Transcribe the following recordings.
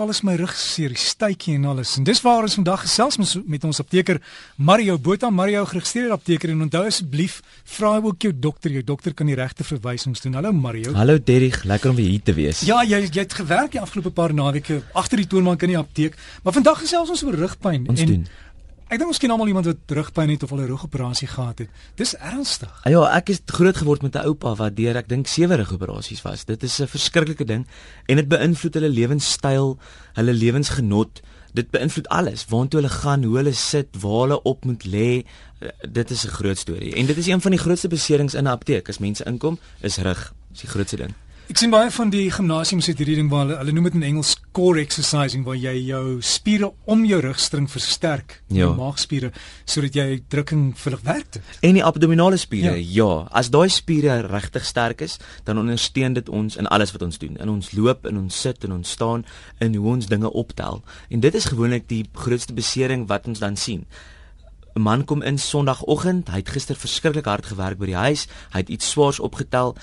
val is my rug seer, stytjie en alles. En dis waar ons vandag gesels met, met ons apteker Mario Botha, Mario geregistreerde apteker en onthou asseblief vra ook jou dokter, jou dokter kan die regte verwysings doen. Hallo Mario. Hallo Derrick, lekker om weer hier te wees. Ja, jy jy het gewerk die afgelope paar naweke agter die toonbank in die apteek, maar vandag gesels ons oor rugpyn ons en doen. Ek dink ons ken almal iemand wat rugpyn het of al 'n rugoperasie gehad het. Dis ernstig. Ja, ek is groot geword met 'n oupa wat deur ek dink sewe rugoperasies was. Dit is 'n verskriklike ding en dit beïnvloed hulle lewenstyl, hulle lewensgenot. Dit beïnvloed alles, waartoe hulle gaan, hoe hulle sit, waar hulle op moet lê. Dit is 'n groot storie. En dit is een van die grootste beserings in 'n apteek as mense inkom, is rug. Dis die grootste ding. Ek sien baie van die gimnasiums het hierdie ding waar hulle, hulle noem dit in Engels core exercising waar jy jou spiere om jou rugstring versterk, ja. jou maagspiere sodat jy drukking vinnig werk. En die abdominale spiere, ja. ja. As daai spiere regtig sterk is, dan ondersteun dit ons in alles wat ons doen. In ons loop, in ons sit en ons staan, in hoe ons dinge optel. En dit is gewoonlik die grootste besering wat ons dan sien. 'n Man kom in Sondagoggend, hy het gister verskriklik hard gewerk by die huis, hy het iets swaars opgetel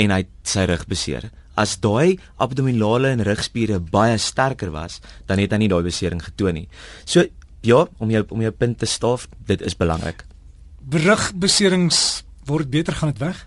en hy sy rug beseer. As daai abdominale en rugspiere baie sterker was, dan het hy nie daai besering getoon nie. So ja, om jou om jou punt te staaf, dit is belangrik. Rugbeserings word beter gaan dit weg?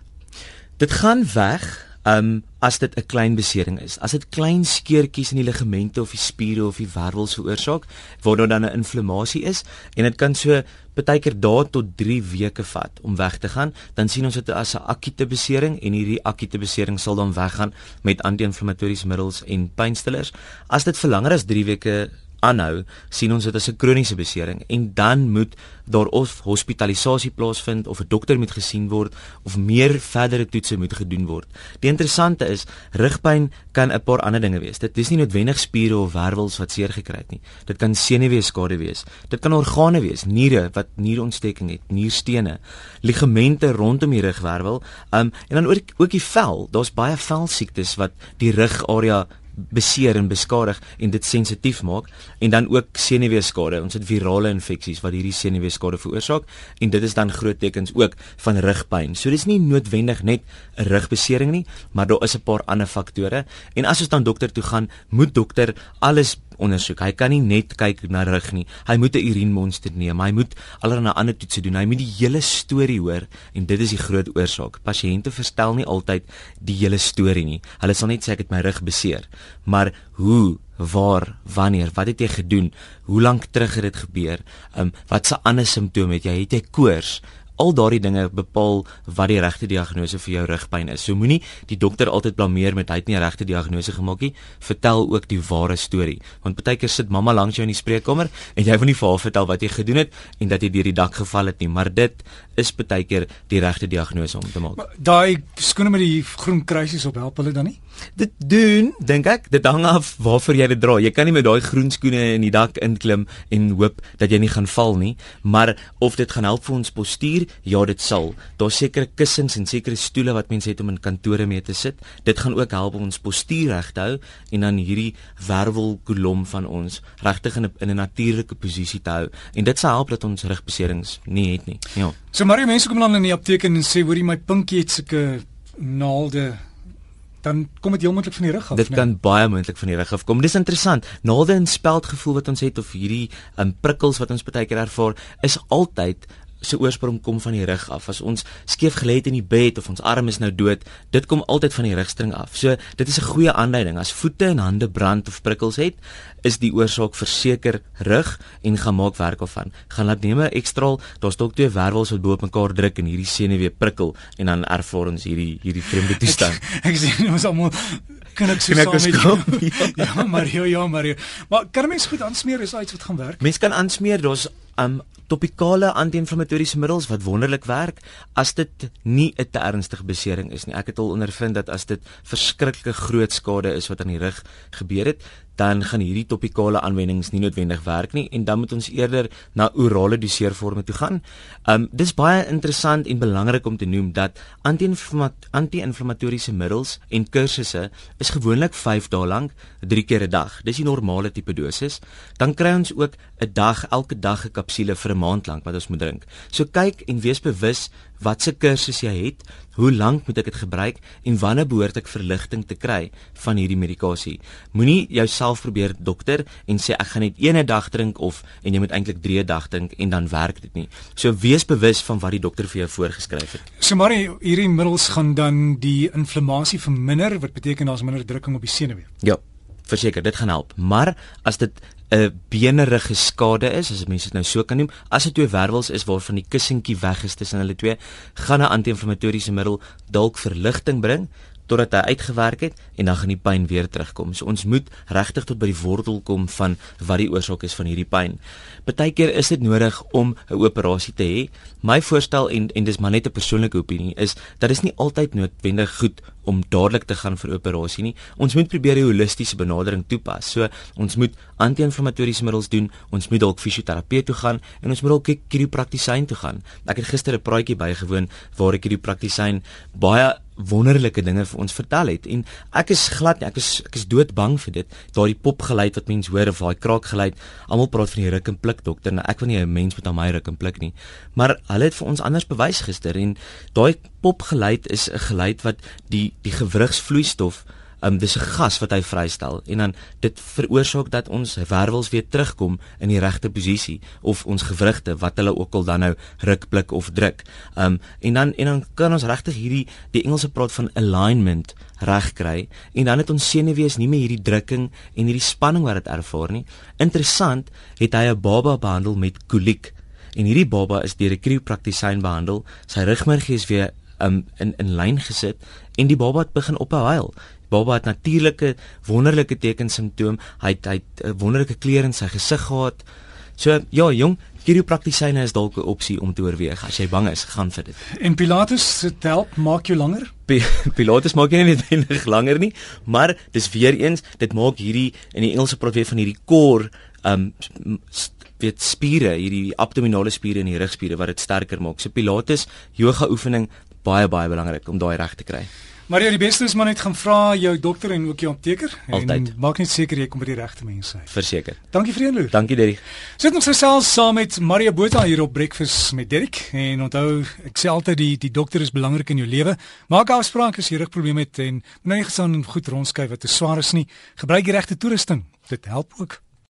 Dit gaan weg um as dit 'n klein besering is. As dit klein skeurtjies in die ligamente of die spiere of die wervels veroorsaak, waar daar dan 'n inflammasie is en dit kan so partykeer dae tot 3 weke vat om weg te gaan, dan sien ons dit as 'n akute besering en hierdie akute besering sal dan weggaan met anti-inflammatoriese middels en pynstillers. As dit vir langer as 3 weke aanhou, sien ons dit as 'n kroniese besering en dan moet daar of hospitalisasie plaasvind of 'n dokter moet gesien word of meer verdere toetse moet gedoen word. Die interessante is, rugpyn kan 'n paar ander dinge wees. Dit is nie noodwendig spiere of wervels wat seer gekry het nie. Dit kan senuweeskade wees. Dit kan organe wees, niere wat nierontsteking het, nierstene, ligamente rondom die rugwervel, um, en dan ook ook die vel. Daar's baie velsiektes wat die rugarea beseer en beskadig en dit sensitief maak en dan ook senuweeskade. Ons het virale infeksies wat hierdie senuweeskade veroorsaak en dit is dan groot tekens ook van rugpyn. So dis nie noodwendig net 'n rugbesering nie, maar daar is 'n paar ander faktore en as ons dan dokter toe gaan, moet dokter alles ondersoek. Hy kan nie net kyk na rug nie. Hy moet 'n urinemonster neem. Hy moet allerlei ander toetse doen. Hy moet die hele storie hoor en dit is die groot oorsaak. Pasiënte verstel nie altyd die hele storie nie. Hulle sal net sê ek het my rug beseer. Maar hoe waar wanneer wat het jy gedoen hoe lank terug het dit gebeur um, wat se ander simptome het jy het jy koors al daardie dinge bepaal wat die regte diagnose vir jou rugpyn is. So moenie die dokter altyd blameer met hy het nie 'n regte diagnose gemaak nie. Vertel ook die ware storie. Want baie keer sit mamma langs jou in die spreekkamer en jy wil nie vir haar vertel wat jy gedoen het en dat jy deur die dak geval het nie, maar dit is baie keer die regte diagnose om te maak. Daai skoene met die groen kruisies op help hulle dan nie? Dit doen, dink ek, dit hang af waarvoor jy dit dra. Jy kan nie met daai groen skoene in die dak inklim en hoop dat jy nie gaan val nie, maar of dit gaan help vir ons postuur Ja, dit sal. Daar's sekere kussings en sekere stoele wat mense het om in kantore mee te sit. Dit gaan ook help om ons postuur reg te hou en dan hierdie wervelkolom van ons regtig in 'n in 'n natuurlike posisie te hou. En dit sal help dat ons rugbeserings nie het nie. Ja. So maar mense kom dan in die apteek en sê, "Hoorie, my pinkie het sulke naalde." Dan kom dit heel moontlik van die rug af. Dit nee? kan baie moontlik van die rug af kom. Dis interessant. Naalde en speldgevoel wat ons het of hierdie um, prikkels wat ons baie keer ervaar, is altyd se oorsprong kom van die rug af. As ons skeef gelê het in die bed of ons arm is nou dood, dit kom altyd van die rugstring af. So dit is 'n goeie aanduiding. As voete en hande brand of prikkels het, is die oorsaak verseker rug en gaan maak werk of van. Gaan laat neem 'n ekstraal, daar's dalk twee wervels wat bo op mekaar druk en hierdie senuwee prikkel en dan ervaar ons hierdie hierdie vreemde toestand. ek, ek sien ons almal kan ek so kan ek saam met jou. ja, ja, ja, maar maar kan mens goed aansmeer is iets wat gaan werk? Mens kan aansmeer, daar's um topikale anti-inflammatoriese middels wat wonderlik werk as dit nie 'n te ernstige besering is nie. Ek het al ondervind dat as dit verskriklike groot skade is wat aan die rug gebeur het, dan gaan hierdie topikale aanwendings nie noodwendig werk nie en dan moet ons eerder na orale doseervorme toe gaan. Um dis baie interessant en belangrik om te noem dat anti-inflammatoriese middels en kursusse is gewoonlik 5 dae lank, 3 keer 'n dag. Dis die normale tipe dosis. Dan kry ons ook 'n dag elke dag 'n kapsule vir 'n maand lank wat ons moet drink. So kyk en wees bewus watse kursus jy het, hoe lank moet ek dit gebruik en wanneer behoort ek verligting te kry van hierdie medikasie. Moenie jouself probeer dokter en sê ek gaan net een dag drink of en jy moet eintlik 3 dag drink en dan werk dit nie. So wees bewus van wat die dokter vir jou voorgeskryf het. So maar hierdie middels gaan dan die inflammasie verminder wat beteken daar's minder drukking op die senuwee. Ja verseker dit gaan help. Maar as dit 'n benerige skade is, as mense dit nou so kan noem, as dit twee wervels is waarvan die kussentjie weg is tussen hulle twee, gaan 'n anti-inflammatoriese middel dalk verligting bring totdat hy uitgewerk het en dan gaan die pyn weer terugkom. So ons moet regtig tot by die wortel kom van wat die oorsaak is van hierdie pyn. Partykeer is dit nodig om 'n operasie te hê. My voorstel en en dis maar net 'n persoonlike opinie is dat dit nie altyd noodwendig goed om dadelik te gaan vir operasie nie. Ons moet probeer 'n holistiese benadering toepas. So ons moet anti-inflammatoriese middels doen, ons moet dalk fisioterapeut toe gaan en ons moet dalk chiropraktisyn toe gaan. Ek het gister 'n praatjie bygewoon waar ek hierdie praktisyn baie wonderlike dinge vir ons vertel het. En ek is glad ek is ek is doodbang vir dit daai pop geluid wat mense hoor of daai kraak geluid almal praat van die ruk en pluk dokter nou ek wil nie 'n mens met aan my ruk en pluk nie. Maar hulle het vir ons anders bewys gister en daai pop geluid is 'n geluid wat die die gewrigsvloeistof um, dis 'n gas wat hy vrystel en dan dit veroorsaak dat ons wervels weer terugkom in die regte posisie of ons gewrigte wat hulle ook al dan nou ruk blik of druk. Um en dan en dan kan ons regtig hierdie die Engelse praat van alignment reg kry en dan het ons senuwees nie meer hierdie drukking en hierdie spanning wat dit ervaar nie. Interessant, het hy 'n baba behandel met koliek en hierdie baba is deur 'n kriopraktisyn behandel. Sy rugmergie is weer um in in lyn gesit en die baba het begin ophou huil. Baba het natuurlike wonderlike tekensimptoom. Hy het hy 'n wonderlike kleur in sy gesig gehad. So ja, jong, chiropraktisyne is dalk 'n opsie om te oorweeg as jy bang is, gaan vir dit. En Pilates se help maak jou langer? Pilates maak jou nie net langer nie, maar dis weer eens, dit maak hierdie in die Engelse praat weer van hierdie core um weet spiere, hierdie abdominale spiere en die rugspiere wat dit sterker maak. So Pilates, yoga oefening baie baie belangrik om daai reg te kry. Maar ja, die beste is maar net gaan vra jou dokter en ook jou apteker Altyd. en maak net seker jy kom by die regte mense uit. Verseker. Dankie vir jou. Dankie Derrick. Sit ons gesels saam met Maria Botha hier op Breakfast met Derrick en onthou ek sê altyd die die dokter is belangrik in jou lewe. Maak afsprake as jy rugprobleme het en moenie gesaan en goed rondskuif wat te swaar is nie. Gebruik die regte toerusting. Dit help ook.